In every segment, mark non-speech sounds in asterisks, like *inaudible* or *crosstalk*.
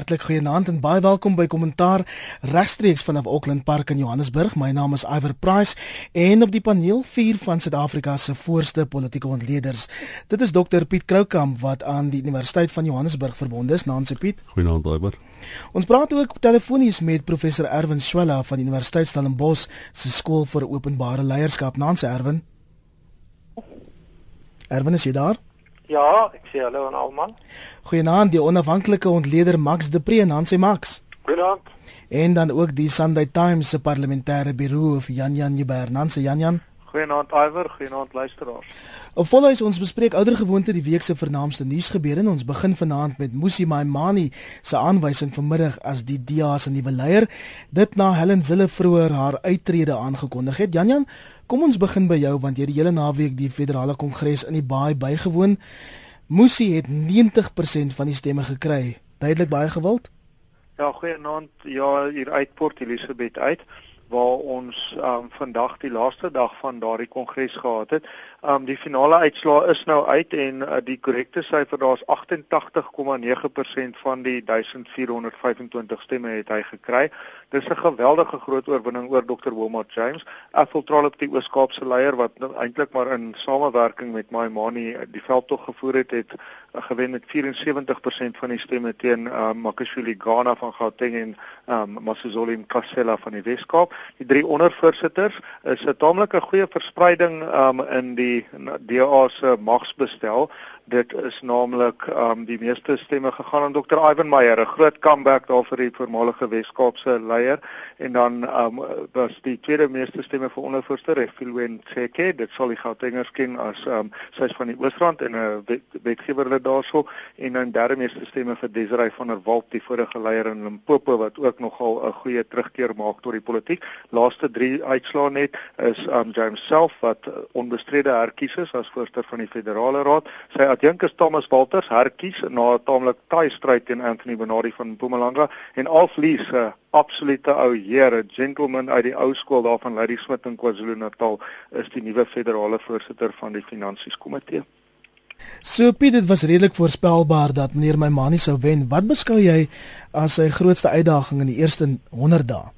Hartlik goeienaand en baie welkom by Kommentaar regstreeks vanaf Auckland Park in Johannesburg. My naam is Iver Price en op die paneel vier van Suid-Afrika se voorste politieke ontleeders. Dit is Dr Piet Kroukamp wat aan die Universiteit van Johannesburg verbonde is. Naam se Piet. Goeienaand Iver. Ons praat ook telefonies met professor Erwin Swela van die Universiteit Stellenbosch se skool vir openbare leierskap. Naam se Erwin. Erwin is jy daar? Ja, ek sê hallo aan almal. Goeienaand, die onafhanklike ontleder Max de Pre en Hansie Max. Goeienaand. En dan ook die Sunday Times se parlementêre vir Jan Jan Jubber. Hansie Jan Jan. Goeienaand Iwer, goeienaand luisteraars. Op volgens ons bespreek ouer gewoonte die week se vernaamste nuusgebeure en ons begin vanaand met Musi Maimani se aanwysing vanmiddag as die DA se nuwe leier. Dit na Helen Zille vroeër haar uittrede aangekondig het. Jan Jan, kom ons begin by jou want jy het die hele naweek die federale kongres in die baai bygewoon. Musi het 90% van die stemme gekry. Duidelik baie gewild. Ja, goeienaand. Ja, hier uit Port Elizabeth uit waar ons um vandag die laaste dag van daardie kongres gehad het. Um die finale uitslaa is nou uit en uh, die korrekte syfer daar's 88,9% van die 1425 stemme het hy gekry. Dis 'n geweldige groot oorwinning oor Dr. Wilmot James, afvaltraal op die Oos-Kaapse leier wat nou eintlik maar in samewerking met Maimani die veldtog gevoer het, het uh, gewen met 74% van die stemme teen um, Makashule Ghana van Gauteng en um, Masizole Nkasela van die Wes-Kaap. Die drie ondervoorsitters is 'n taamlike goeie verspreiding um, in die die DA se magsbestel dit is naamlik um die meeste stemme gegaan aan Dr. Ivan Meyer, 'n groot comeback daar vir die voormalige Wes-Kaapse leier en dan um was die tweede meeste stemme vir ondervoorsitter Refilwen Tseke, dit sal die Gautengers ken as um sy's van die Oosrand en 'n wet, wetgewer wat daarso en dan derde meeste stemme vir Desiree van der Walt, die vorige leier in Limpopo wat ook nogal 'n goeie terugkeer maak tot die politiek. Laaste 3 uitslae net is um James self wat onbestrede herkies is as voorsteur van die federale raad. Sy dink is Thomas Walters herkies na 'n taamlik taai stryd teen Anthony Benardi van Mpumalanga en Alf Lees, 'n absolute ou heer, 'n gentleman uit die ou skool daar van Lady Smith in KwaZulu-Natal, is die nuwe federale voorsitter van die finansies komitee. So Piet, dit was redelik voorspelbaar dat meneer Maimani sou wen. Wat beskou jy as sy grootste uitdaging in die eerste 100 dae?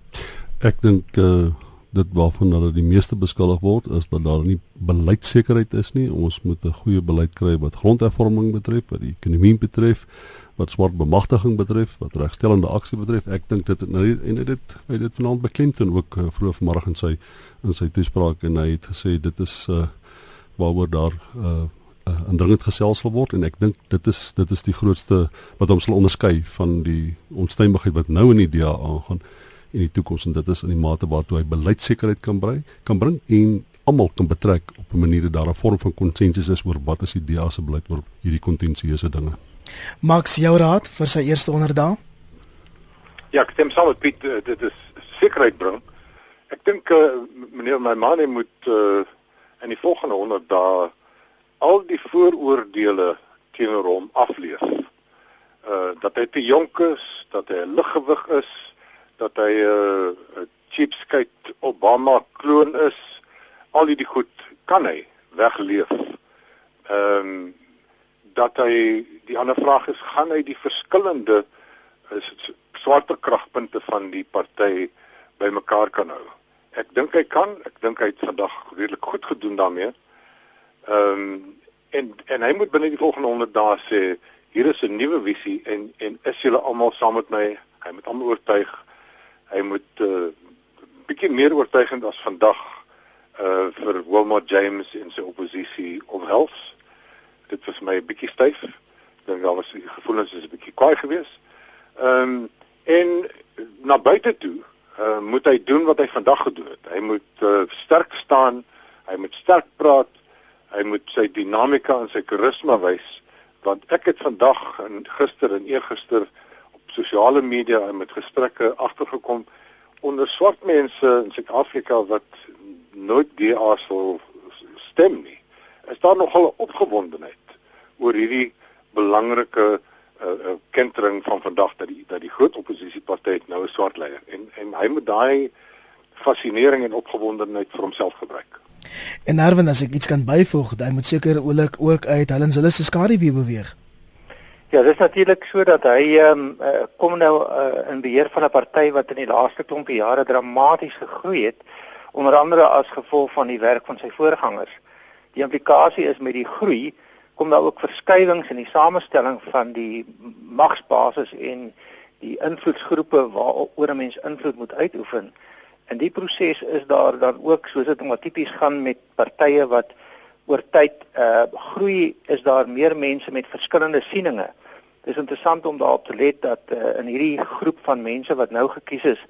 Ek dink uh dit waarvan hulle die meeste beskuldig word is dat daar nie beleidsekerheid is nie. Ons moet 'n goeie beleid kry wat grondhervorming betref, wat die ekonomie betref, wat swart bemagtiging betref, wat regstellende aksie betref. Ek dink dit nou en dit hy dit vanaand beklemd en ook uh, vroeër vanoggend in sy in sy toespraak en hy het gesê dit is uh, waaroor daar uh, uh, indringend gesels sal word en ek dink dit is dit is die grootste wat hom sal onderskei van die onstuimigheid wat nou in die DA aangaan in die toekoms en dit is in die mate waartoe hy beleidsekerheid kan bring kan bring en almal kan betrek op 'n manier dat daar 'n vorm van konsensus is oor wat is die DA se beleid oor hierdie kontensieuse dinge. Max jou raad vir sy eerste onderdag? Ja, ek stem saam met Piet, uh, dit is sekerheid bring. Ek dink uh, meneer my man moet uh, in die volgende 100 dae al die vooroordeele teenoor hom aflees. Uh dat hy te jonk is, dat hy liggewig is, dat hy 'n uh, cheapskate Obama kloon is. Al die goed kan hy wegleef. Ehm um, dat hy die ander vraag is gaan hy die verskillende is swarte kragpunte van die party bymekaar kan hou. Ek dink hy kan, ek dink hy het vandag redelik goed gedoen daarmee. Ehm um, en en hy moet binne die volgende 100 dae sê hier is 'n nuwe visie en en is julle almal saam met my? Hy moet almal oortuig hy moet 'n uh, bietjie meer oortuigend as vandag uh vir Wilmot James in sy oppositie omhels. Dit was my 'n bietjie styf. Dink daar was die gevoelens is 'n bietjie kwaai geweest. Ehm um, en na buite toe uh moet hy doen wat hy vandag gedoen het. Hy moet uh, sterk staan, hy moet sterk praat, hy moet sy dinamika en sy karisma wys want ek het vandag en gister en eergister sosiale media en met gesprekke agtergekom onder swart mense in Suid-Afrika wat nooit DA sou stem nie. Is daar nogal 'n opgewondenheid oor hierdie belangrike uh, uh, kentering van vandag dat die dat die groot oppositieparty nou 'n swart leier en en hy moet daai fascinering en opgewondenheid vir homself gebruik. En Erwin as ek iets kan byvoeg, hy moet seker oulik ook uit Helen Zille se skaduwee beweeg. Ja, dit is natuurlik so dat hy ehm um, uh, kom nou uh, in beheer van 'n party wat in die laaste klompie jare dramaties gegroei het, onder andere as gevolg van die werk van sy voorgangers. Die implikasie is met die groei kom daar ook verskywings in die samestelling van die magsbasis en die invloedsgroepe waaroor 'n mens invloed moet uitoefen. In die proses is daar dan ook soos dit maar tipies gaan met partye wat oor tyd uh groei, is daar meer mense met verskillende sieninge. Dit is interessant om daarop te let dat uh, in hierdie groep van mense wat nou gekies is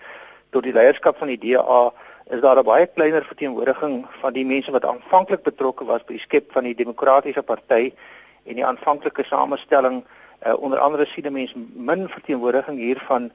tot die leierskap van die DA is daar 'n baie kleiner verteenwoordiging van die mense wat aanvanklik betrokke was by die skep van die demokratiese party en die aanvanklike samestelling uh, onder andere sien 'n mens min verteenwoordiging hier van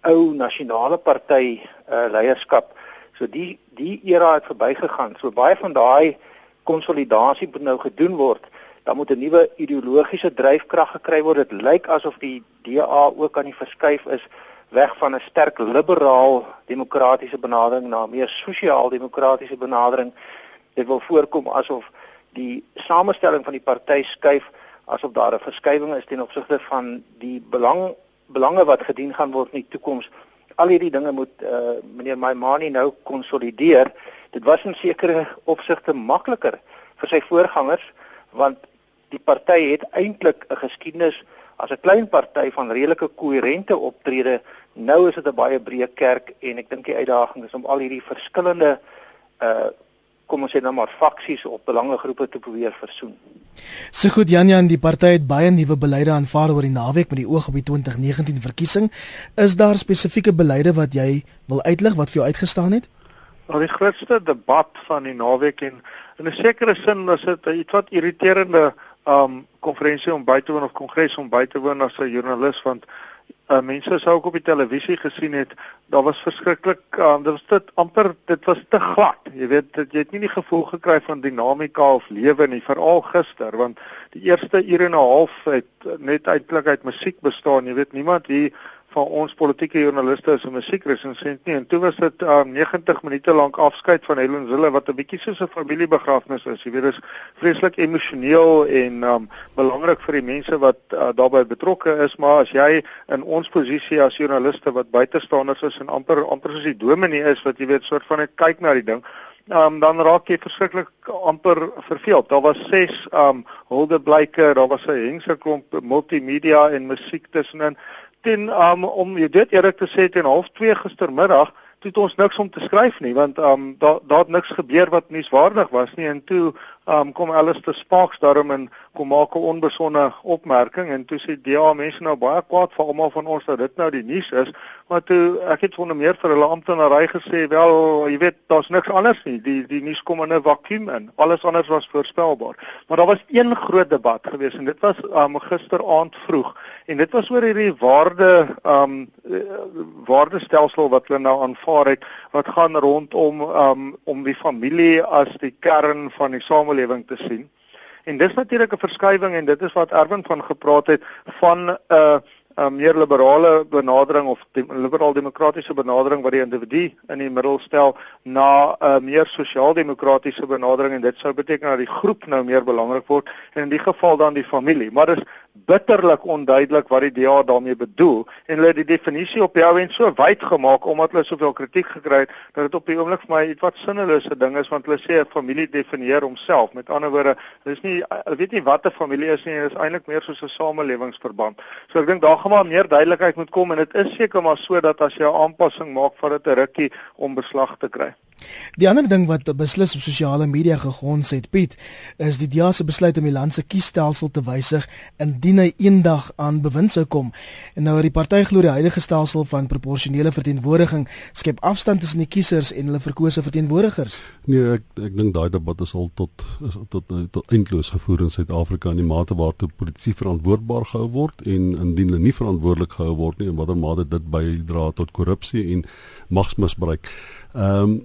ou nasionale party uh, leierskap. So die die era het verbygegaan. So baie van daai konsolidasie moet nou gedoen word. Daar moet 'n nuwe ideologiese dryfkrag gekry word. Dit lyk asof die DA ook aan die verskuif is weg van 'n sterk liberaal demokratiese benadering na 'n meer sosiaal demokratiese benadering. Dit wil voorkom asof die samestelling van die party skuif asof daar 'n verskywing is ten opsigte van die belang belange wat gedien gaan word in die toekoms. Al hierdie dinge moet uh, meneer Maimani nou konsolideer. Dit was in sekere opsigte makliker vir sy voorgangers want die party het eintlik 'n geskiedenis as 'n klein party van redelike koherente optrede. Nou is dit 'n baie breë kerk en ek dink die uitdaging is om al hierdie verskillende uh kom ons sê nou maar faksies of belangegroepe te probeer versoen. Se goed Jan Jan, die party het baie nuwe beleide aanvaar oor die naweek met die oog op die 2019 verkiesing. Is daar spesifieke beleide wat jy wil uitlig wat vir jou uitgestaan het? Nou die grootste debat van die naweek en in 'n sekere sin was dit iets wat irriterende um konferensie om by te woon of kongres om by te woon as 'n joernalis want uh, mense sou ook op die televisie gesien het daar was verskriklik um, dit was dit amper dit was te glad. Jy weet dit, jy het nie die gevoel gekry van dinamika of lewe nie veral gister want die eerste ure en 'n half het net eintlik uit musiek bestaan. Jy weet niemand hier van ons politieke joernaliste as 'n musiekresensent nie en toe was dit um, 90 minute lank afskeid van Helen Zille wat 'n bietjie soos 'n familiebegrafnis is. Jy weet dit is vreeslik emosioneel en um, belangrik vir die mense wat uh, daarbey betrokke is, maar as jy in ons posisie as joernaliste wat buitestanders is en amper amper soos die dominee is wat jy weet soort van net kyk na die ding Um, dan raak jy verskriklik amper verveeld. Daar was 6 um huldeblyke, daar was 'n hengse klomp multimedia en musiek tussenin ten um, om jy dit eerlik te sê teen 0.30 gistermiddag toe het ons niks om te skryf nie want um, daar daar het niks gebeur wat nuuswaardig was nie en toe um, kom Alistair Sparks daarom en kom maak 'n onbesonde opmerking en toe sê DA mense nou baie kwaad vir almal van ons dat dit nou die nuus is maar toe ek het wonder meer vir hulle amptenary gesê wel jy weet daar's niks anders nie. Die die nuus kom in 'n vakuum in. Alles anders was voorspelbaar. Maar daar was een groot debat geweest en dit was um, gisteraand vroeg en dit was oor hierdie waarde um waardestelsel wat hulle nou aanvaar het wat gaan rondom um om die familie as die kern van die samelewing samelewing te sien. En dis natuurlik 'n verskywing en dit is wat Erwin van gepraat het van 'n uh, 'n meer liberale benadering of die liberaal-demokratiese benadering wat die individu in die middel stel na 'n uh, meer sosiaal-demokratiese benadering en dit sou beteken dat die groep nou meer belangrik word en in die geval dan die familie. Maar dis bitterlik onduidelik wat die DA daarmee bedoel en hulle het die definisie op jou en so wyd gemaak omdat hulle soveel kritiek gekry het dat dit op die oomblik vir my iets wat sinnelose ding is want hulle sê 'n familie definieer homself. Met ander woorde hulle is nie hulle weet nie wat 'n familie is nie dit is eintlik meer soos 'n samelewingsverband. So ek dink daar gaan maar meer duidelikheid moet kom en dit is seker maar so dat as jy 'n aanpassing maak vir dit 'n rukkie om beslag te kry Die ander ding wat beslis op sosiale media gegons het, Piet, is die DEA se besluit om die land se kiesstelsel te wysig indien hy eendag aan bewind sou kom. En nou het die party glo die huidige stelsel van proporsionele verteenwoordiging skep afstand tussen die kiesers en hulle verkose verteenwoordigers. Nee, ek ek dink daai debat is al tot is tot tot, tot eindloos gevoer in Suid-Afrika in die mate waartoe politici verantwoordbaar gehou word en indien hulle nie verantwoordelik gehou word nie en watter mate dit bydra tot korrupsie en magsmisbruik. Ehm um,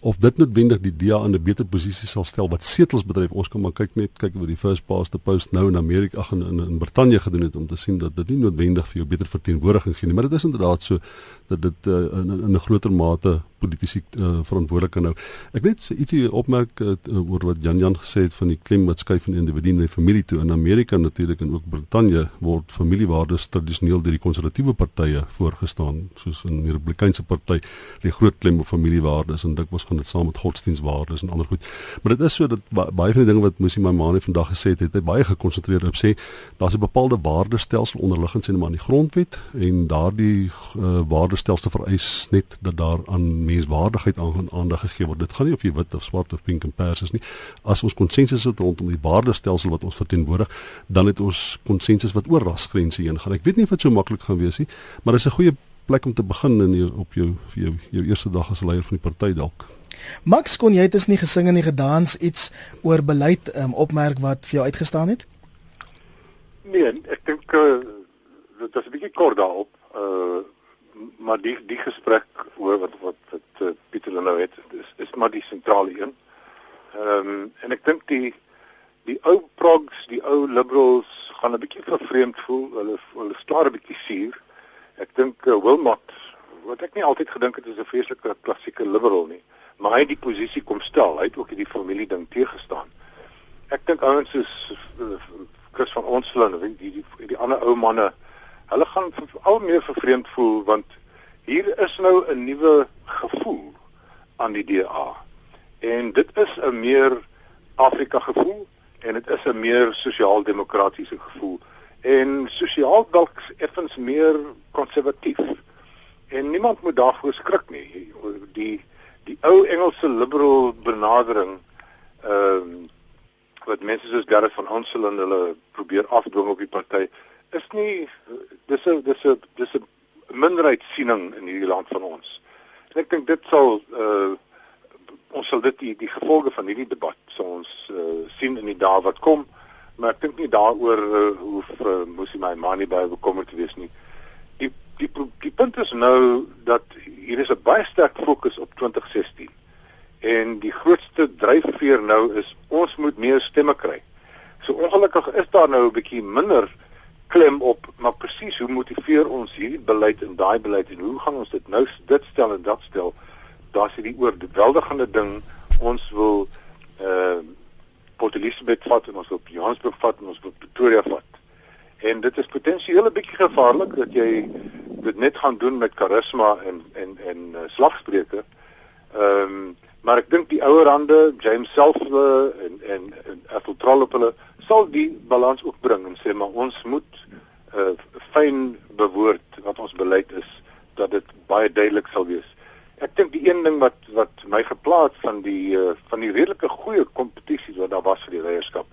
of dit noodwendig die DA in 'n beter posisie sal stel wat setels betref. Ons kan maar kyk net kyk wat die first past the post nou in Amerika ag in, in in Brittanje gedoen het om te sien dat dit nie noodwendig vir jou beter verteenwoordiging gee nie, maar dit is inderdaad so dat dit uh, in in 'n groter mate politici uh, verantwoordelik kan hou. Ek net ietsie opmerk uh, oor wat Jan Jan gesê het van die klem wat skuif van individu na familie toe. In Amerika natuurlik en ook Brittanje word familiewaardes tradisioneel deur die konservatiewe partye voorgestaan, soos in die Republikeinse party, die groot klem op familiewaardes en dikwels gaan dit saam met godsdienstwaardes en ander goed. Maar dit is so dat baie van die dinge wat Musi Maimane vandag gesê het, het hy baie gekonsentreer op sê daar's 'n bepaalde waardestelsel onderliggend sien maar in die grondwet en daardie uh, waardestelsel vereis net dat daar aan menswaardigheid aan, aandag gegee word. Dit gaan nie of jy wit of swart of pink en pers is nie. As ons konsensus het rondom die waardestelsel wat ons verteenwoordig, dan het ons konsensus wat oor rasgrense heen gaan. Ek weet nie of dit so maklik gaan wees nie, maar dit is 'n goeie plek om te begin in jou, op jou vir jou jou eerste dag as leier van die party dalk. Max kon jy dit is nie gesing en nie gedans iets oor beleid um, opmerk wat vir jou uitgestaan het? Nee, ek dink uh, dit was 'n bietjie kort daarop. Uh maar die die gesprek oor wat wat wat uh, Pieter nou het, is is maar die sentrale een. Ehm um, en ek dink die die ou progs, die ou liberals gaan 'n bietjie vervreemd voel. Hulle hulle staar 'n bietjie suur. Ek dink uh, Wilmot wat ek nie altyd gedink het is 'n vreeslike klassieke liberal nie, maar hy het die posisie kom stel. Hy het ook hierdie familie ding teëgestaan. Ek dink ouens soos uh, Chris van Onselen en die die die ander ou manne hulle gaan al meer vervreemd voel want hier is nou 'n nuwe gevoel aan die DA. En dit is 'n meer Afrika gevoel en dit is 'n meer sosiaal-demokratiese gevoel en sosiaal dalk effens meer konservatief. En niemand moet daarvoor skrik nie. Die die ou Engelse liberal benadering ehm um, wat mense soos Gareth van Onselen en hulle probeer afdwing op die party is nie dis 'n dis 'n dis 'n minderheidssiening in hierdie land van ons. En ek dink dit sal uh ons sal dit die, die gevolge van hierdie debat sal ons uh, sien in die dae wat kom, maar ek dink nie daaroor uh, hoef uh, moes hy my money by bekommer te wees nie. Die die die punt is nou dat hier is 'n baie sterk fokus op 2016. En die grootste dryfveer nou is ons moet meer stemme kry. So ongelukkig is daar nou 'n bietjie minder uh klem op maar presies hoe motiveer ons hierdie beleid en daai beleid en hoe gaan ons dit nou dit stel en dat stel? Daar's hierdie oorweldigende ding. Ons wil uh Port Elizabeth vat en ons wil Johannesburg vat en ons wil Pretoria vat. En dit is potensieel 'n bietjie gevaarlik dat jy dit net gaan doen met karisma en en en uh, slagspreuke. Ehm um, maar ek dink die ouer hande James self uh, en en en Ethel Trollop hulle sal die balans ook bring en sê maar ons moet uh, fyn bewoord wat ons beleid is dat dit baie duidelik sal wees. Ek dink die een ding wat wat my geplaas van die uh, van die redelike goeie kompetisies wat daar was vir die leierskap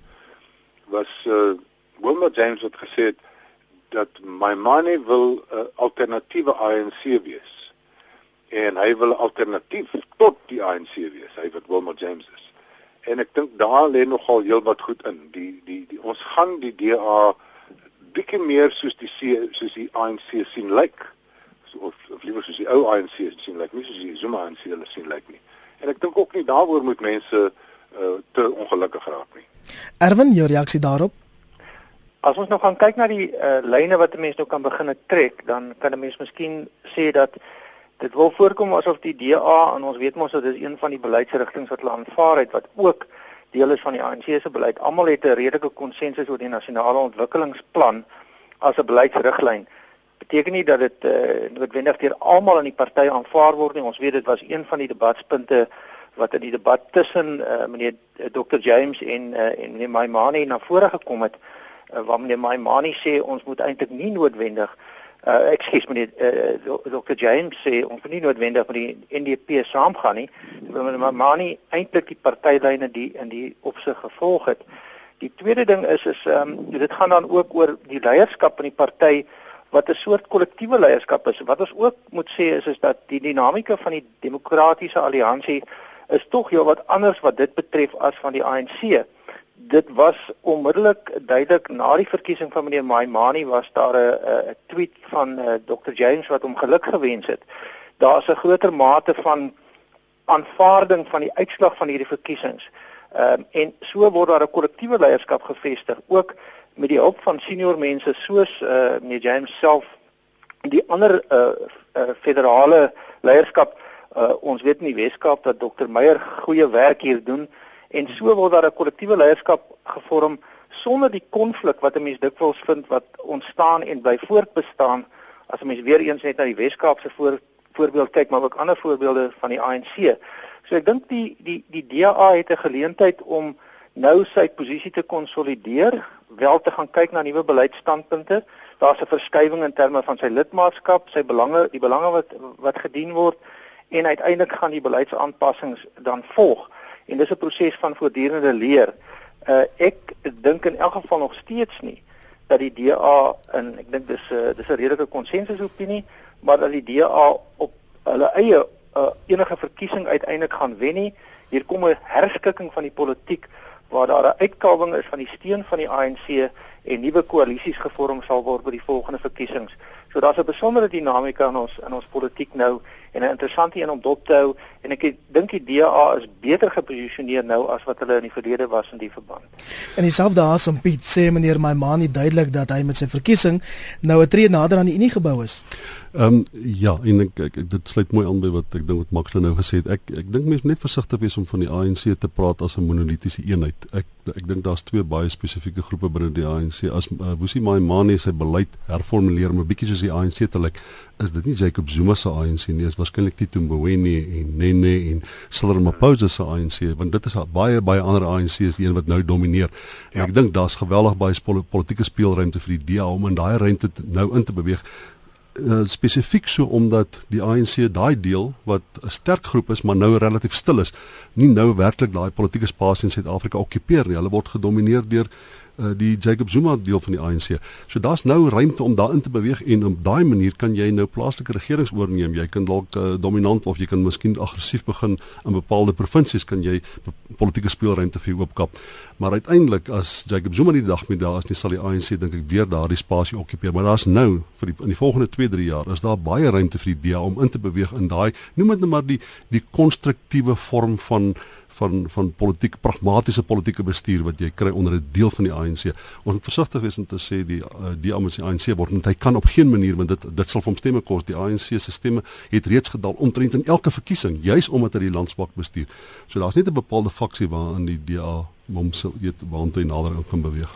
was uh, Wilma James het gesê dat my money wil 'n uh, alternatiewe ANC wees en hy wil alternatief tot die ANC wees hy wat Wilma James is en ek dink daar lê nogal heelwat goed in. Die die die ons gaan die DA bietjie meer soos die C, soos die ANC sien lyk. Like. So of, of liewer soos die ou ANC sien lyk, like. nie soos die Zuma ANC hulle sien lyk like nie. En ek dink ook nie daaroor moet mense uh, te ongelukkig raak nie. Erwin, jou reaksie daarop? As ons nou gaan kyk na die uh, lyne wat 'n mens nou kan begin trek, dan kan 'n mens miskien sê dat dit wil voorkom asof die DA en ons weet mos dat dit een van die beleidsrigtinge wat hulle aanvaar het wat ook deel is van die ANC se beleid. Almal het 'n redelike konsensus oor die nasionale ontwikkelingsplan as 'n beleidsriglyn. Beteken nie dat dit uh, noodwendig deur almal in die party aanvaar word nie. Ons weet dit was een van die debatspunte wat in die debat tussen uh, meneer uh, Dr James en uh, en meneer Maimani na vore gekom het uh, waar meneer Maimani sê ons moet eintlik nie noodwendig uh ekskuus meneer uh, Dr James sê ons moet nie noodwendig met die NDP saamgaan nie maar maar nie eintlik die partylyne die in die opsig gevolg het. Die tweede ding is is ehm um, dit gaan dan ook oor die leierskap in die party wat 'n soort kollektiewe leierskap is. Wat ons ook moet sê is is dat die dinamika van die demokratiese alliansie is tog heelwat anders wat dit betref as van die ANC dit was onmiddellik duidelik na die verkiesing van meneer Maimani was daar 'n tweet van uh, eh, Dr James wat hom geluk gewens het. Daar's 'n groter mate van aanvaarding van die uitslag van hierdie verkiesings. Ehm um, en so word daar 'n kollektiewe leierskap gevestig ook met die hulp van senior mense soos uh, meneer James self die ander uh, uh, federale leierskap Uh ons weet in die Weskaap dat Dr Meyer goeie werk hier doen en so word daar 'n kollektiewe leierskap gevorm sonder die konflik wat 'n mens dikwels vind wat ontstaan en bly voortbestaan as 'n mens weer eens net na die Weskaap se voor, voorbeeld kyk maar ook ander voorbeelde van die ANC. So ek dink die die die DA het 'n geleentheid om nou sy posisie te konsolideer, wel te gaan kyk na nuwe beleidsstandpunte. Daar's 'n verskywing in terme van sy lidmaatskap, sy belange, die belange wat wat gedien word en uiteindelik gaan die beleidsaanpassings dan volg. En dis 'n proses van voortdurende leer. Uh ek dink in elk geval nog steeds nie dat die DA en ek dink dis 'n uh, dis 'n redelike konsensusopinie, maar dat die DA op hulle eie uh, enige verkiesing uiteindelik gaan wen nie. Hier kom 'n herskikking van die politiek waar daar 'n uitkalwing is van die steun van die ANC en nuwe koalisies gevorm sal word by die volgende verkiesings. So daar's 'n besondere dinamika in ons in ons politiek nou en 'n interessante een om dop te hou en ek dink die DA is beter geposisioneer nou as wat hulle in die verlede was in die verband. En dieselfde asem Piet sê meneer Maimani duidelik dat hy met sy verkiesing nou 'n tree nader aan die Unie gebou is. Ehm um, ja, en ek, ek, ek dit sluit mooi aan by wat ek dink wat Max nou gesê het. Ek ek dink mense moet net versigtig wees om van die ANC te praat as 'n monolitiese eenheid. Ek ek dink daar's twee baie spesifieke groepe binne die ANC. As uh, Wusi Maimani sy beleid herformuleer om 'n bietjie soos die ANC te lyk, is dit nie Jacob Zuma se ANC nie, is waarskynlik Tito Mboweni en Nene en Cyril Ramaphosa se ANC, want dit is baie baie ander ANC's die een wat nou domineer. En ja. ek dink daar's geweldig baie politieke speelruimte vir die DA om in daai ruimte nou in te beweeg uh, spesifiek so omdat die ANC daai deel wat 'n sterk groep is maar nou relatief stil is, nie nou werklik daai politieke spasie in Suid-Afrika okkupeer nie. Hulle word gedomeineer deur uh, die Jacob Zuma deel van die ANC. So daar's nou ruimte om daarin te beweeg en op daai manier kan jy nou plaaslike regerings oorneem. Jy kan dalk uh, dominant of jy kan miskien aggressief begin in bepaalde provinsies kan jy politieke speelruimte vir oopkap. Maar uiteindelik as Jacob Zuma die dag met daar is, nie sal die ANC dink ek weer daardie spasie okkupeer. Maar daar's nou vir die in die volgende 2-3 jaar is daar baie ruimte vir die DA om in te beweeg in daai noem dit net maar die die konstruktiewe vorm van van van politiek pragmatiese politieke bestuur wat jy kry onder 'n deel van die ANC. Ons moet versigtig wees om te sê die uh, die se ANC word want hy kan op geen manier want dit dit sal vir hom stemme kos. Die ANC se stemme het reeds gedaal omtrent in elke verkiesing juis omdat hy die land swak bestuur. So daar's net 'n bepaalde faksie waarin die DA hom sou weet waantoe hy nader kan beweeg.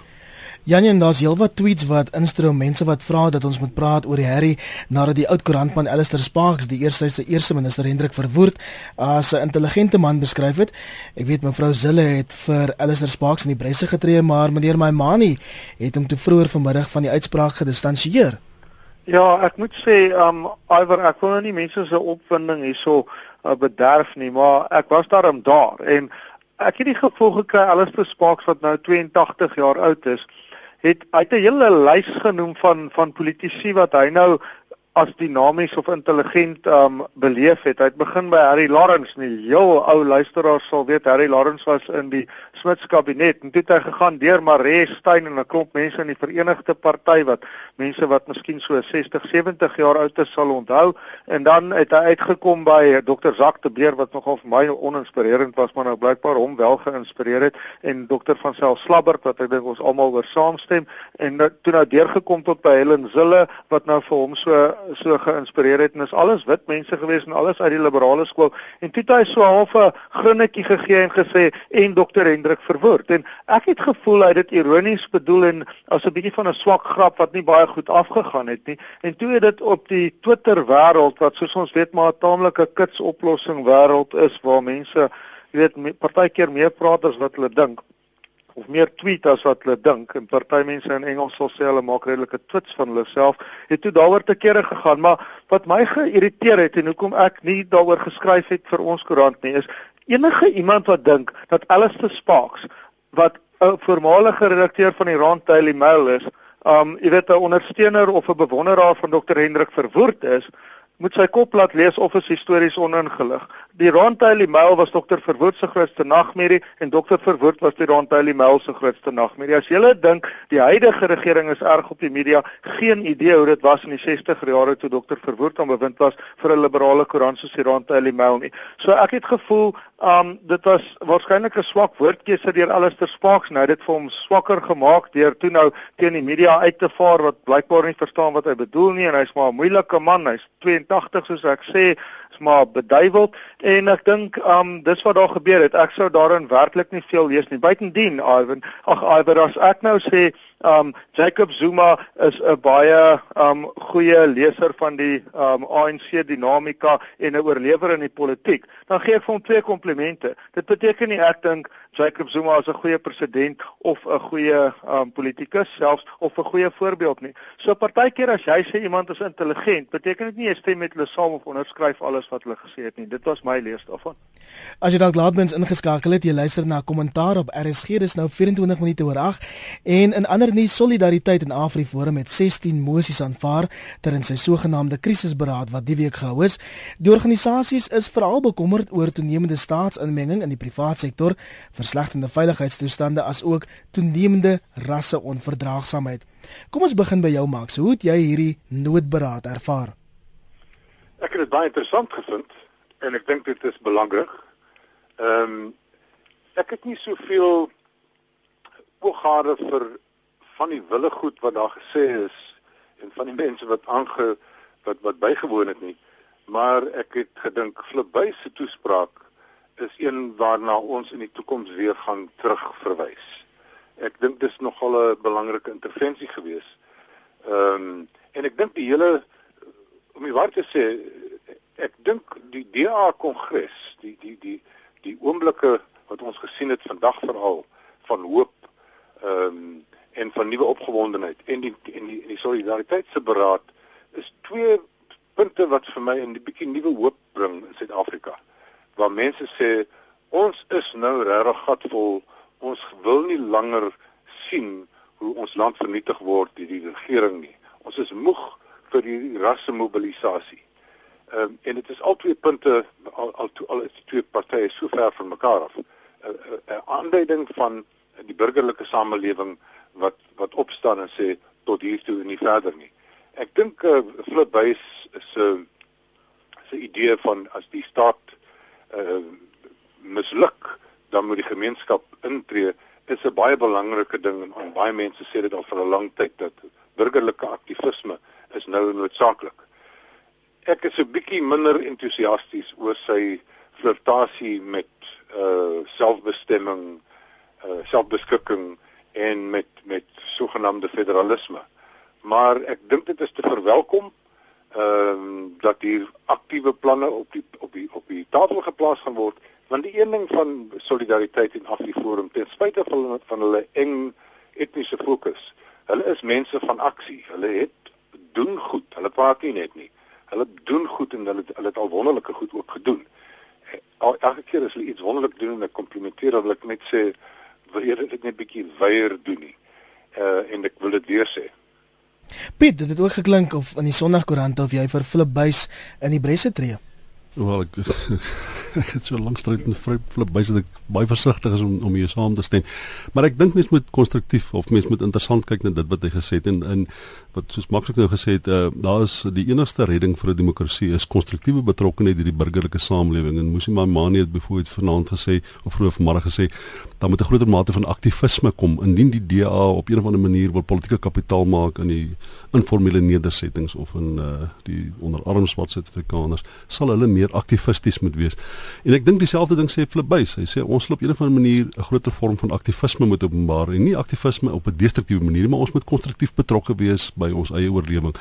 Janie en daar's heelwat tweets wat instroom mense wat vra dat ons moet praat oor die herrie nadat die oud koerantman Alistair Sparks die eerste se eerste minister Hendrik Verwoerd as 'n intelligente man beskryf het. Ek weet mevrou Zille het vir Alistair Sparks in die bresse getree, maar meneer Maimani het hom te vroeër vanmiddag van die uitspraak gedistansieer. Ja, ek moet sê, um Iver, ek wil nou nie mense se opwinding hierso uh, bederf nie, maar ek was daarom daar en ek het die gevoel gekry Alistair Sparks wat nou 82 jaar oud is het hy het 'n hele lys genoem van van politici wat hy nou as dinamies of intelligent um beleef het. Hy het begin by Harry Lawrence, 'n heel ou luisteraar sal weet Harry Lawrence was in die Smith kabinet en toe het hy gegaan deur Maree Steyn en 'n klomp mense in die Verenigde Party wat mense wat miskien so 60, 70 jaar oud is sal onthou en dan het hy uitgekom by Dr. Zak de Beer wat nogal vir my oninspirerend was, maar nou blykbaar hom wel geïnspireer het en Dr. van Sail Slabbert wat ek dink ons almal oor saamstem en toe nou deurgekom tot by Helen Zille wat nou vir hom so so geïnspireer het en is alles wit mense gewees en alles uit die liberale skool. En toe het hy so half 'n grinnetjie gegee en gesê en dokter Hendrik verwoord. En ek het gevoel hy het dit ironies bedoel en as 'n bietjie van 'n swak grap wat nie baie goed afgegaan het nie. En toe het dit op die Twitter wêreld wat soos ons weet maar 'n taamlike kits oplossing wêreld is waar mense weet partykeer meer praat as wat hulle dink of meer tweet as wat hulle dink en party mense in Engels sal sê hulle maak redelike twits van hulle self het toe daaroor te kere gegaan. Maar wat my geïrriteer het en hoekom ek nie daaroor geskryf het vir ons koerant nie is enige iemand wat dink dat Alistair Sparks wat 'n voormalige redakteur van die Rand Daily Mail is um jy weet 'n ondersteuner of 'n bewonderaar van Dr Hendrik Verwoerd is moet sy kop laat lees of is histories oningelig. Die Rondtaily Mail was dokter Verwoerd se grootste nagmerrie en dokter Verwoerd was die Rondtaily Mail se grootste nagmerrie. As jy dink die huidige regering is erg op die media, geen idee hoe dit was in die 60er jare toe dokter Verwoerd aan bewind was vir 'n liberale koerant soos die Rondtaily Mail nie. So ek het gevoel um dit was waarskynlik 'n swak woordkeuse deur Alistair Sparks nou dit vir hom swakker gemaak deur toe nou teen die media uit te vaar wat blykbaar nie verstaan wat hy bedoel nie en hy's maar 'n moeilike man, hy's 82 soos ek sê is maar beduiwel en ek dink um dis wat daar gebeur het. Ek sou daarin werklik nie veel lees nie. Buitendien, Ivan, ag Ivan, as ek nou sê um Jacob Zuma is 'n baie um goeie leser van die um ANC dinamika en 'n oorlewer in die politiek, dan gee ek vir hom twee komplimente. Dit beteken nie ek dink Jacob Zuma is 'n goeie president of 'n goeie um politikus selfs of 'n goeie voorbeeld nie. So partykeer as jy sê iemand is intelligent, beteken dit nie jy stem met hulle saam of onderskryf alles wat hulle gesê het nie. Dit was my lees daarvan. As jy dalk laatmens ingeskakel het, jy luister na kommentaar op RSG, dis nou 24 minute oor 8 en in ander nuus Solidariteit in Afriforum met 16 mosies aanvaar ter in sy sogenaamde krisisberaad wat die week gehou is. Die organisasies is veral bekommerd oor toenemende staatsinmenging in die private sektor, verslegtende veiligheidstoestande as ook toenemende rasseonverdraagsaamheid. Kom ons begin by jou Max. Hoe het jy hierdie noodberaad ervaar? Ek het dit baie interessant gevind en ek dink dit is belangrik. Ehm um, ek het nie soveel oogade vir van die wille goed wat daar gesê is en van die mense wat aange wat wat bygewoon het nie. Maar ek het gedink Flipbuy se toespraak is een waarna ons in die toekoms weer gaan terugverwys. Ek dink dis nogal 'n belangrike intervensie gewees. Ehm um, en ek dink die hele om die waarheid te sê ek dink die DA kongres, die die die die oomblikke wat ons gesien het vandag veral van hoop ehm um, en van nuwe opgewondenheid en die en die, die solidariteitsberaad is twee punte wat vir my 'n bietjie nuwe hoop bring in Suid-Afrika. Waar mense sê ons is nou regtig gatvol, ons wil nie langer sien hoe ons land vernietig word deur die regering nie. Ons is moeg vir die rassemobilisasie. Ehm um, en dit is al twee punte al al, al is die twee partye so ver van mekaar af. 'n 'n aanduiding van die burgerlike samelewing wat wat opstaan en sê tot hier toe en nie verder nie. Ek dink uh, Flip Buys se se idee van as die staat uh, misluk dan moet die gemeenskap intree is 'n baie belangrike ding en, baie mense sê dit al vir 'n lang tyd dat burgerlike aktivisme is nou noodsaaklik. Ek is 'n bietjie minder entoesiasties oor sy flirtasie met uh selfbestemming, uh selfbeskikking en met met sogenaamde federalisme. Maar ek dink dit is te verwelkom ehm um, dat hier aktiewe planne op die op die op die tafel geplaas gaan word want die een ding van solidariteit en Afriforum ten spyte van van hulle eng etniese fokus. Hulle is mense van aksie. Hulle het doen goed. Hulle praat nie net nie. Hulle doen goed en hulle hulle het al wonderlike goed ook gedoen. Elke keer as hulle iets wonderlik doen en ek komplimenteer hulle, ek net sê wil jy dit net bietjie weier doen nie. Uh en ek wil dit weer sê. Piet, dit het ook geklink of in die Sondagkoerant of jy vir Flip Buys in die bresse tree. Wel ek *laughs* ek het so lank stryd met Flip Buys dat ek baie versigtig is om om hier saam te stem. Maar ek dink mens moet konstruktief of mens moet interessant kyk na dit wat hy gesê het en in wat soos maklik nou gesê het, uh, daar is die enigste redding vir 'n demokrasie is konstruktiewe betrokkenheid deur die burgerlike samelewing en Musi Maimane het byvoorbeeld vanaand gesê of vroeër vanmôre gesê dan moet 'n groter mate van aktivisme kom indien die DA op een of ander manier wil politieke kapitaal maak in die informele nedersettings of in uh, die onderarms wat Suid-Afrikaners sal hulle meer aktivisties moet wees. En ek dink dieselfde ding sê Flip Buys. Hy sê ons loop op een of ander manier 'n groter vorm van aktivisme moet openbaar en nie aktivisme op 'n destruktiewe manier maar ons moet konstruktief betrokke wees by ons eie oorlewing.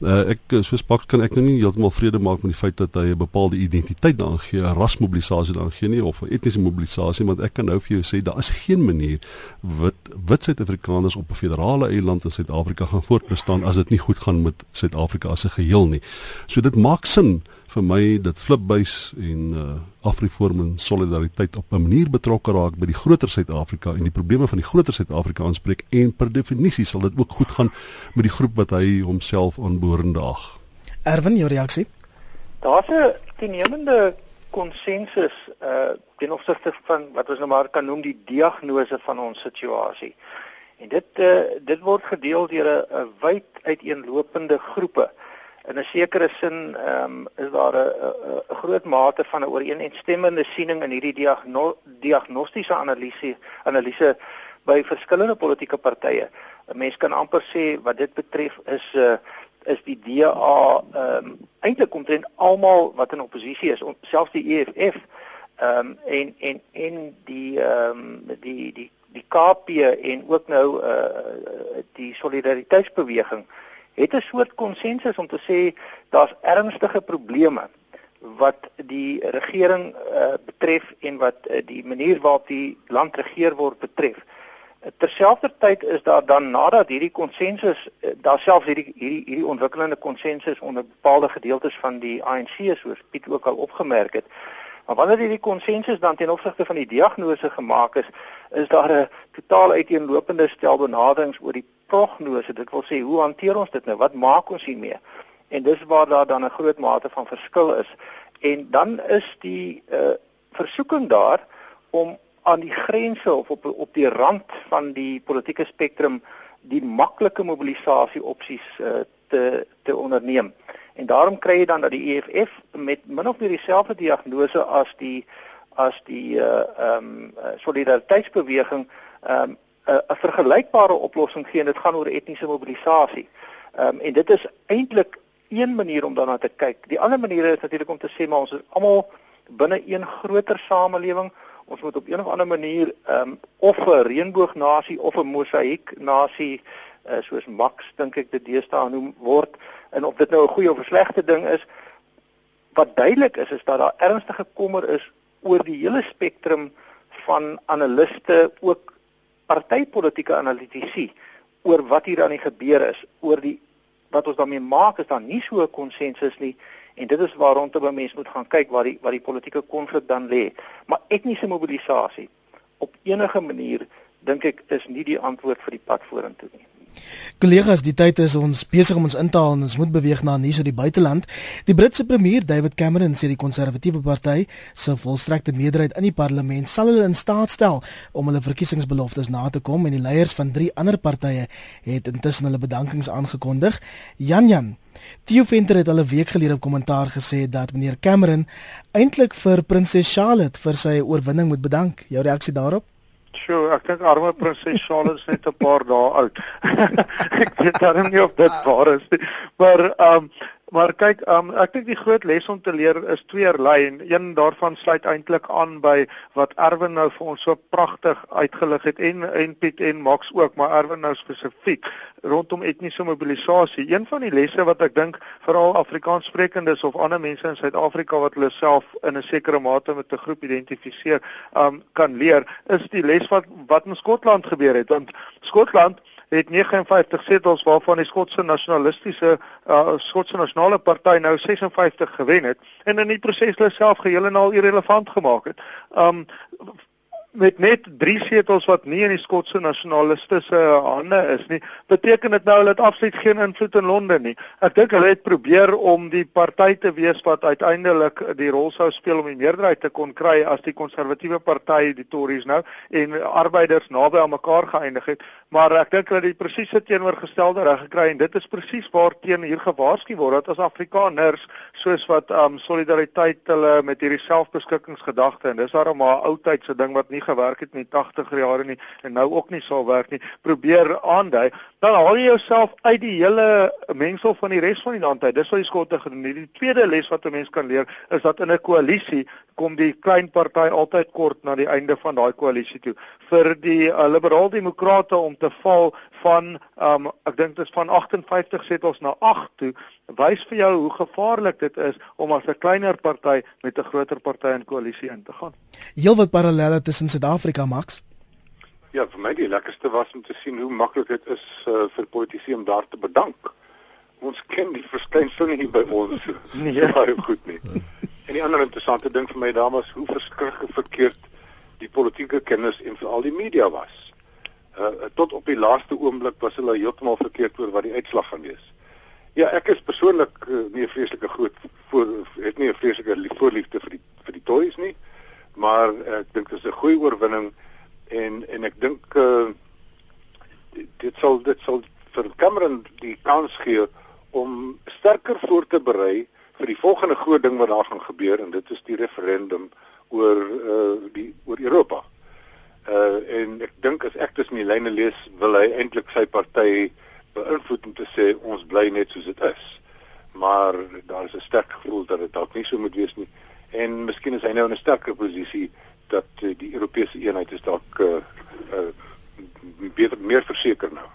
Uh, ek soos Pak kan ek nou nie heeltemal vrede maak met die feit dat hy 'n bepaalde identiteit daaraan gee, 'n rasmobilisasie daaraan gee nie of 'n etniese mobilisasie, want ek kan nou vir jou sê daar is geen manier wit wit Suid-Afrikaners op 'n federale eiland in Suid-Afrika gaan voortbestaan as dit nie goed gaan met Suid-Afrika as 'n geheel nie. So dit maak sin vir my dat Flipbuys en uh, Afriforum en solidariteit op 'n manier betrokke raak by die groter Suid-Afrika en die probleme van die groter Suid-Afrika aanspreek en per definisie sal dit ook goed gaan met die groep wat hy homself aanboorde daag. Erwin, jou reaksie? Daar's 'n toenemende konsensus uh ten opsigte van wat ons nou maar kan noem die diagnose van ons situasie. En dit uh dit word gedeel deur 'n wyd uiteenlopende groepe. In 'n sekere sin ehm um, is daar 'n groot mate van 'n ooreenstemmende siening in hierdie diagno diagnostiese analise analise by verskillende politieke partye. 'n Mens kan amper sê wat dit betref is 'n uh, is die DA ehm um, eintlik omtrent almal wat in oppositie is, selfs die EFF ehm um, en en en die ehm um, die die die KP en ook nou uh die solidariteitsbeweging het 'n soort konsensus om te sê daar's ernstige probleme wat die regering uh, betref en wat uh, die manier waarop die land regeer word betref. Terselfdertyd is daar dan nadat hierdie konsensus uh, daar selfs hierdie hierdie hierdie ontwikkelende konsensus onder bepaalde gedeeltes van die ANC soos Piet ook al opgemerk het. Maar wanneer hierdie konsensus dan ten opsigte van die diagnose gemaak is, is daar 'n totaal uiteenlopende stel benaderings oor die prognose. Dit wil sê hoe hanteer ons dit nou? Wat maak ons hiermee? En dis waar daar dan 'n groot mate van verskil is. En dan is die uh versoeking daar om aan die grense of op op die rand van die politieke spektrum die maklike mobilisasie opsies uh, te te onderneem. En daarom kry jy dan dat die EFF met min of meer dieselfde diagnose as die as die uh ehm um, solidariteitsbeweging ehm um, 'n vergelykbare oplossing gee en dit gaan oor etniese mobilisasie. Ehm um, en dit is eintlik een manier om daarna te kyk. Die ander manier is natuurlik om te sê maar ons is almal binne een groter samelewing. Ons moet op een of ander manier ehm um, of 'n reënboognasie of 'n mosaïek nasie uh, soos Max dink ek dit deesdae noem word en of dit nou 'n goeie of 'n slegte ding is wat duidelik is is dat daar ernstige kommer is oor die hele spektrum van analiste ook partytetiese analitici oor wat hier aan die gebeur is, oor die wat ons daarmee maak is dan nie so 'n konsensus nie en dit is waar rondom 'n mens moet gaan kyk waar die waar die politieke konflik dan lê. Maar etniese mobilisasie op enige manier dink ek is nie die antwoord vir die pad vorentoe nie. Kollegas, die tyd is ons besig om ons in te haal en ons moet beweeg na nuus uit die buiteland. Die Britse premier David Cameron sê die konservatiewe party se volstrekte meerderheid in die parlement sal hulle in staat stel om hulle verkiesingsbeloftes na te kom en die leiers van drie ander partye het intussen hulle bedankings aangekondig. Jan Jan Theo Venter het al 'n week gelede op kommentaar gesê dat meneer Cameron eintlik vir prinses Charlotte vir sy oorwinning moet bedank. Jou reaksie daarop? Sjoe, ek dink arme prinses Charlotte is net 'n paar dae oud. *laughs* ek weet darem nie of dit waar is nie. Maar ehm um, Maar kyk, um, ek dink die groot les om te leer is tweeërlei en een daarvan sluit eintlik aan by wat Erwin nou vir ons so pragtig uitgelig het en en Piet en Max ook, maar Erwin nou spesifiek rondom etniese mobilisasie. Een van die lesse wat ek dink veral Afrikaanssprekendes of ander mense in Suid-Afrika wat hulle self in 'n sekere mate met 'n groep identifiseer, um, kan leer, is die les wat wat in Skotland gebeur het. Want Skotland het 59 setels waarvan die Skotse nasionalistiese uh, Skotse nasionale party nou 56 gewen het en in die proses hulle self geheel en al irrelevant gemaak het. Um met net 3 setels wat nie in die Skotse nasionalistiese hande is nie, beteken dit nou hulle het absoluut geen invloed in Londen nie. Ek dink hulle het probeer om die party te wees wat uiteindelik die rol sou speel om die meerderheid te kon kry as die konservatiewe party, die Tories nou en arbeiders naby aan mekaar geëindig het, maar ek dink het die presiese teenoorgestelde reg gekry en dit is presies waarteen hier gewaarsku word dat as Afrikaners soos wat um solidariteit hulle met hierdie selfbeskikkingsgedagte en dis daarom 'n ou tydse ding wat nie gewerk het in die 80er jare nie en nou ook nie sal werk nie, probeer aandui, dan haal jy jouself uit die hele mengsel van die res van die land uit. Dis wat die skotte gedoen het. Die tweede les wat 'n mens kan leer is dat in 'n koalisie kom die klein party altyd kort na die einde van daai koalisie toe. Vir die uh, liberaal demokrate om te val van um ek dink dit is van 58 setels na 8 toe wys vir jou hoe gevaarlik dit is om as 'n kleiner party met 'n groter party in koalisie in te gaan. Heelwat parallelle tussen Suid-Afrika Max. Ja, vir my die lekkerste was om te sien hoe maklik dit is uh, vir politici om daar te bedank. Ons ken die verskynsel nie by ons *laughs* nie baie goed nie. En die ander interessante ding vir my dames, hoe verskriklik verkeerd die politieke kennis en veral die media was. Uh tot op die laaste oomblik was hulle heeltemal verkeerd oor wat die uitslag gaan wees. Ja, ek is persoonlik uh, nie 'n vreeslike groot voor het nie 'n vreeslike voorliefde vir die vir die Tories nie, maar uh, ek dink dit is 'n goeie oorwinning en en ek dink uh dit sal dit sal vir Cameron die kans gee om sterker voor te berei vir die volgende groot ding wat daar gaan gebeur en dit is die referendum oor uh die oor Europa. Uh en ek dink as ek tussen die lyne lees, wil hy eintlik sy party beïnvloed om te sê ons bly net soos dit is. maar daar is 'n sterk gevoel dat dit dalk nie so moet wees nie. En miskien is hy nou in 'n sterker posisie dat uh, die Europese eenheid is dalk uh, uh, beter meer verseker nou.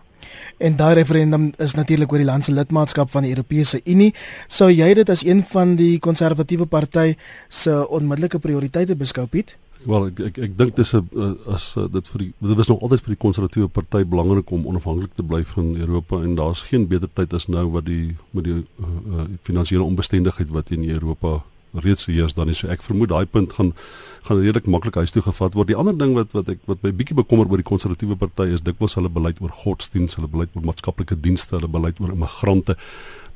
En daai referendum is natuurlik oor die land se lidmaatskap van die Europese Unie. Sou jy dit as een van die konservatiewe party se onmiddellike prioriteite beskou, Piet? Wel ek ek, ek dink dis 'n as dit vir die dit was nog altyd vir die konservatiewe party belangrik om onafhanklik te bly van Europa en daar's geen beter tyd as nou wat die met die uh, uh, finansiële onbestendigheid wat in Europa reeds heers dan is so ek vermoed daai punt gaan gaan redelik maklik huis toe gevat word. Die ander ding wat wat ek wat my bietjie bekommer oor die konservatiewe party is dikwels hulle beleid oor godsdienst, hulle beleid oor maatskaplike dienste, hulle beleid oor immigrante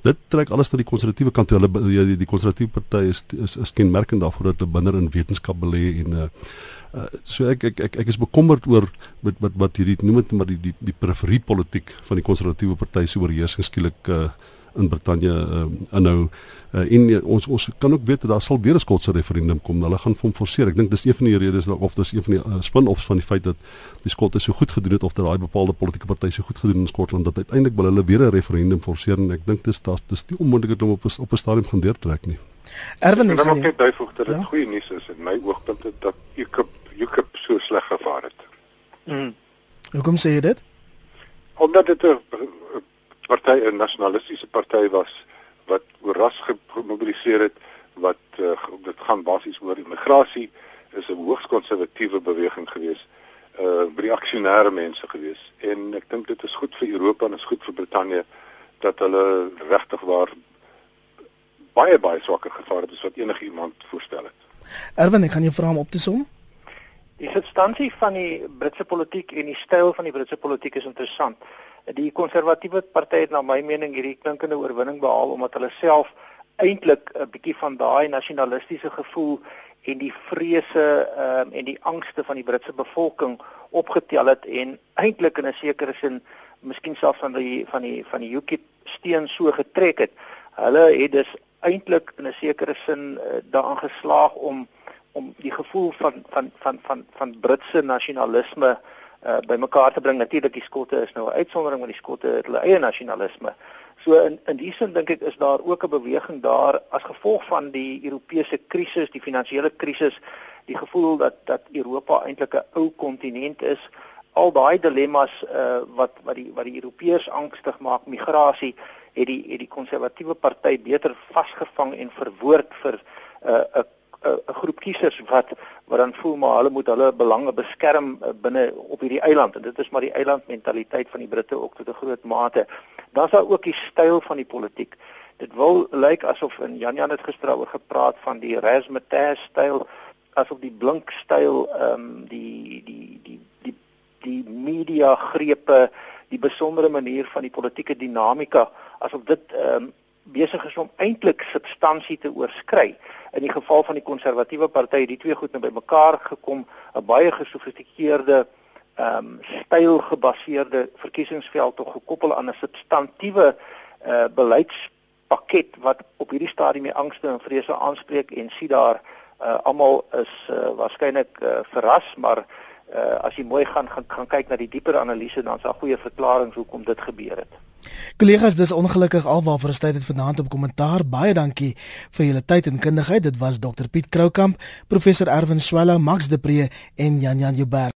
dit trek alles na die konservatiewe kant toe. Hulle die, die konservatiewe party is is is kenmerkend daarvoor dat hulle binne in wetenskap belê en uh, uh so ek ek ek ek is bekommerd oor met wat wat hierdie noem dit maar die die die periferie politiek van die konservatiewe party se oorheersing skielik uh in Brittanje uh, inhou uh, en uh, ons ons kan ook weet dat daar sal weer 'n skotse referendum kom. Hulle gaan hom forceer. Ek dink dis een van die redes dat of dis een van die uh, spin-offs van die feit dat die skotte so goed gedoen het of dat daai bepaalde politieke party so goed gedoen in Skotland dat uiteindelik wil hulle weer 'n referendum forceer en ek dink dis daar dis nie onmoontlik om op op 'n stadium gaan deurtrek nie. Erwin ek wil net byvoeg dat dit ja? goeie nuus is in my oogpunt dat UKIP UKIP so sleg gevaar het. Mm. Hoekom sê jy dit? Omdat dit 'n party 'n nasionalistiese party was wat oor ras gemobiliseer het wat uh, dit gaan basies oor immigrasie is 'n hoogs konservatiewe beweging gewees uh reaksionêre mense gewees en ek dink dit is goed vir Europa en is goed vir Brittanje dat hulle regtig waar baie baie swakker gevaar het as wat enige iemand voorstel het. Erwin, ek gaan jou vra om op te som. Die substansie van die Britse politiek en die styl van die Britse politiek is interessant die konservatiewe party het na my mening hierdie klinkende oorwinning behaal omdat hulle self eintlik 'n bietjie van daai nasionalistiese gevoel en die vrese um, en die angste van die Britse bevolking opgetel het en eintlik in 'n sekere sin miskien selfs van die van die van die UKIP steen so getrek het. Hulle het dus eintlik in 'n sekere sin uh, daaraan geslaag om om die gevoel van van van van van Britse nasionalisme uh, bymekaar te bring. Natuurlik die skotte is nou 'n uitsondering want die skotte het hulle eie nasionalisme. So in in die sin dink ek is daar ook 'n beweging daar as gevolg van die Europese krisis, die finansiële krisis, die gevoel dat dat Europa eintlik 'n ou kontinent is. Al daai dilemmas uh, wat wat die wat die Europeërs angstig maak, migrasie, het die het die konservatiewe party beter vasgevang en verwoord vir 'n uh, 'n 'n groep kiesers wat wat dan voel maar hulle moet hulle belange beskerm eh, binne op hierdie eiland en dit is maar die eilandmentaliteit van die Britte ook tot 'n groot mate. Dan's daar ook die styl van die politiek. Dit wil lyk asof in Jan Jan het gister oor gepraat van die Rasmussen styl asof die blink styl ehm um, die die die die die media grepe die besondere manier van die politieke dinamika asof dit ehm um, besig is om eintlik substansie te oorskry. In die geval van die konservatiewe party het die twee goed nou bymekaar gekom, 'n baie gesofistikeerde ehm um, stylgebaseerde verkiesingsveld tog gekoppel aan 'n substantiewe uh, beleidspakket wat op hierdie stadium die angste en vrese aanspreek en sien daar uh, almal is uh, waarskynlik uh, verras, maar uh, as jy mooi gaan gaan, gaan kyk na die dieper analise dan is daar goeie verklaringe hoekom dit gebeur het. Kollegas, dis ongelukkig alwaar vir 'n tyd het vanaand op kommentaar. Baie dankie vir julle tyd en kundigheid. Dit was Dr Piet Kroukamp, professor Erwin Swela, Max de Pre en Jan Jan Joubert.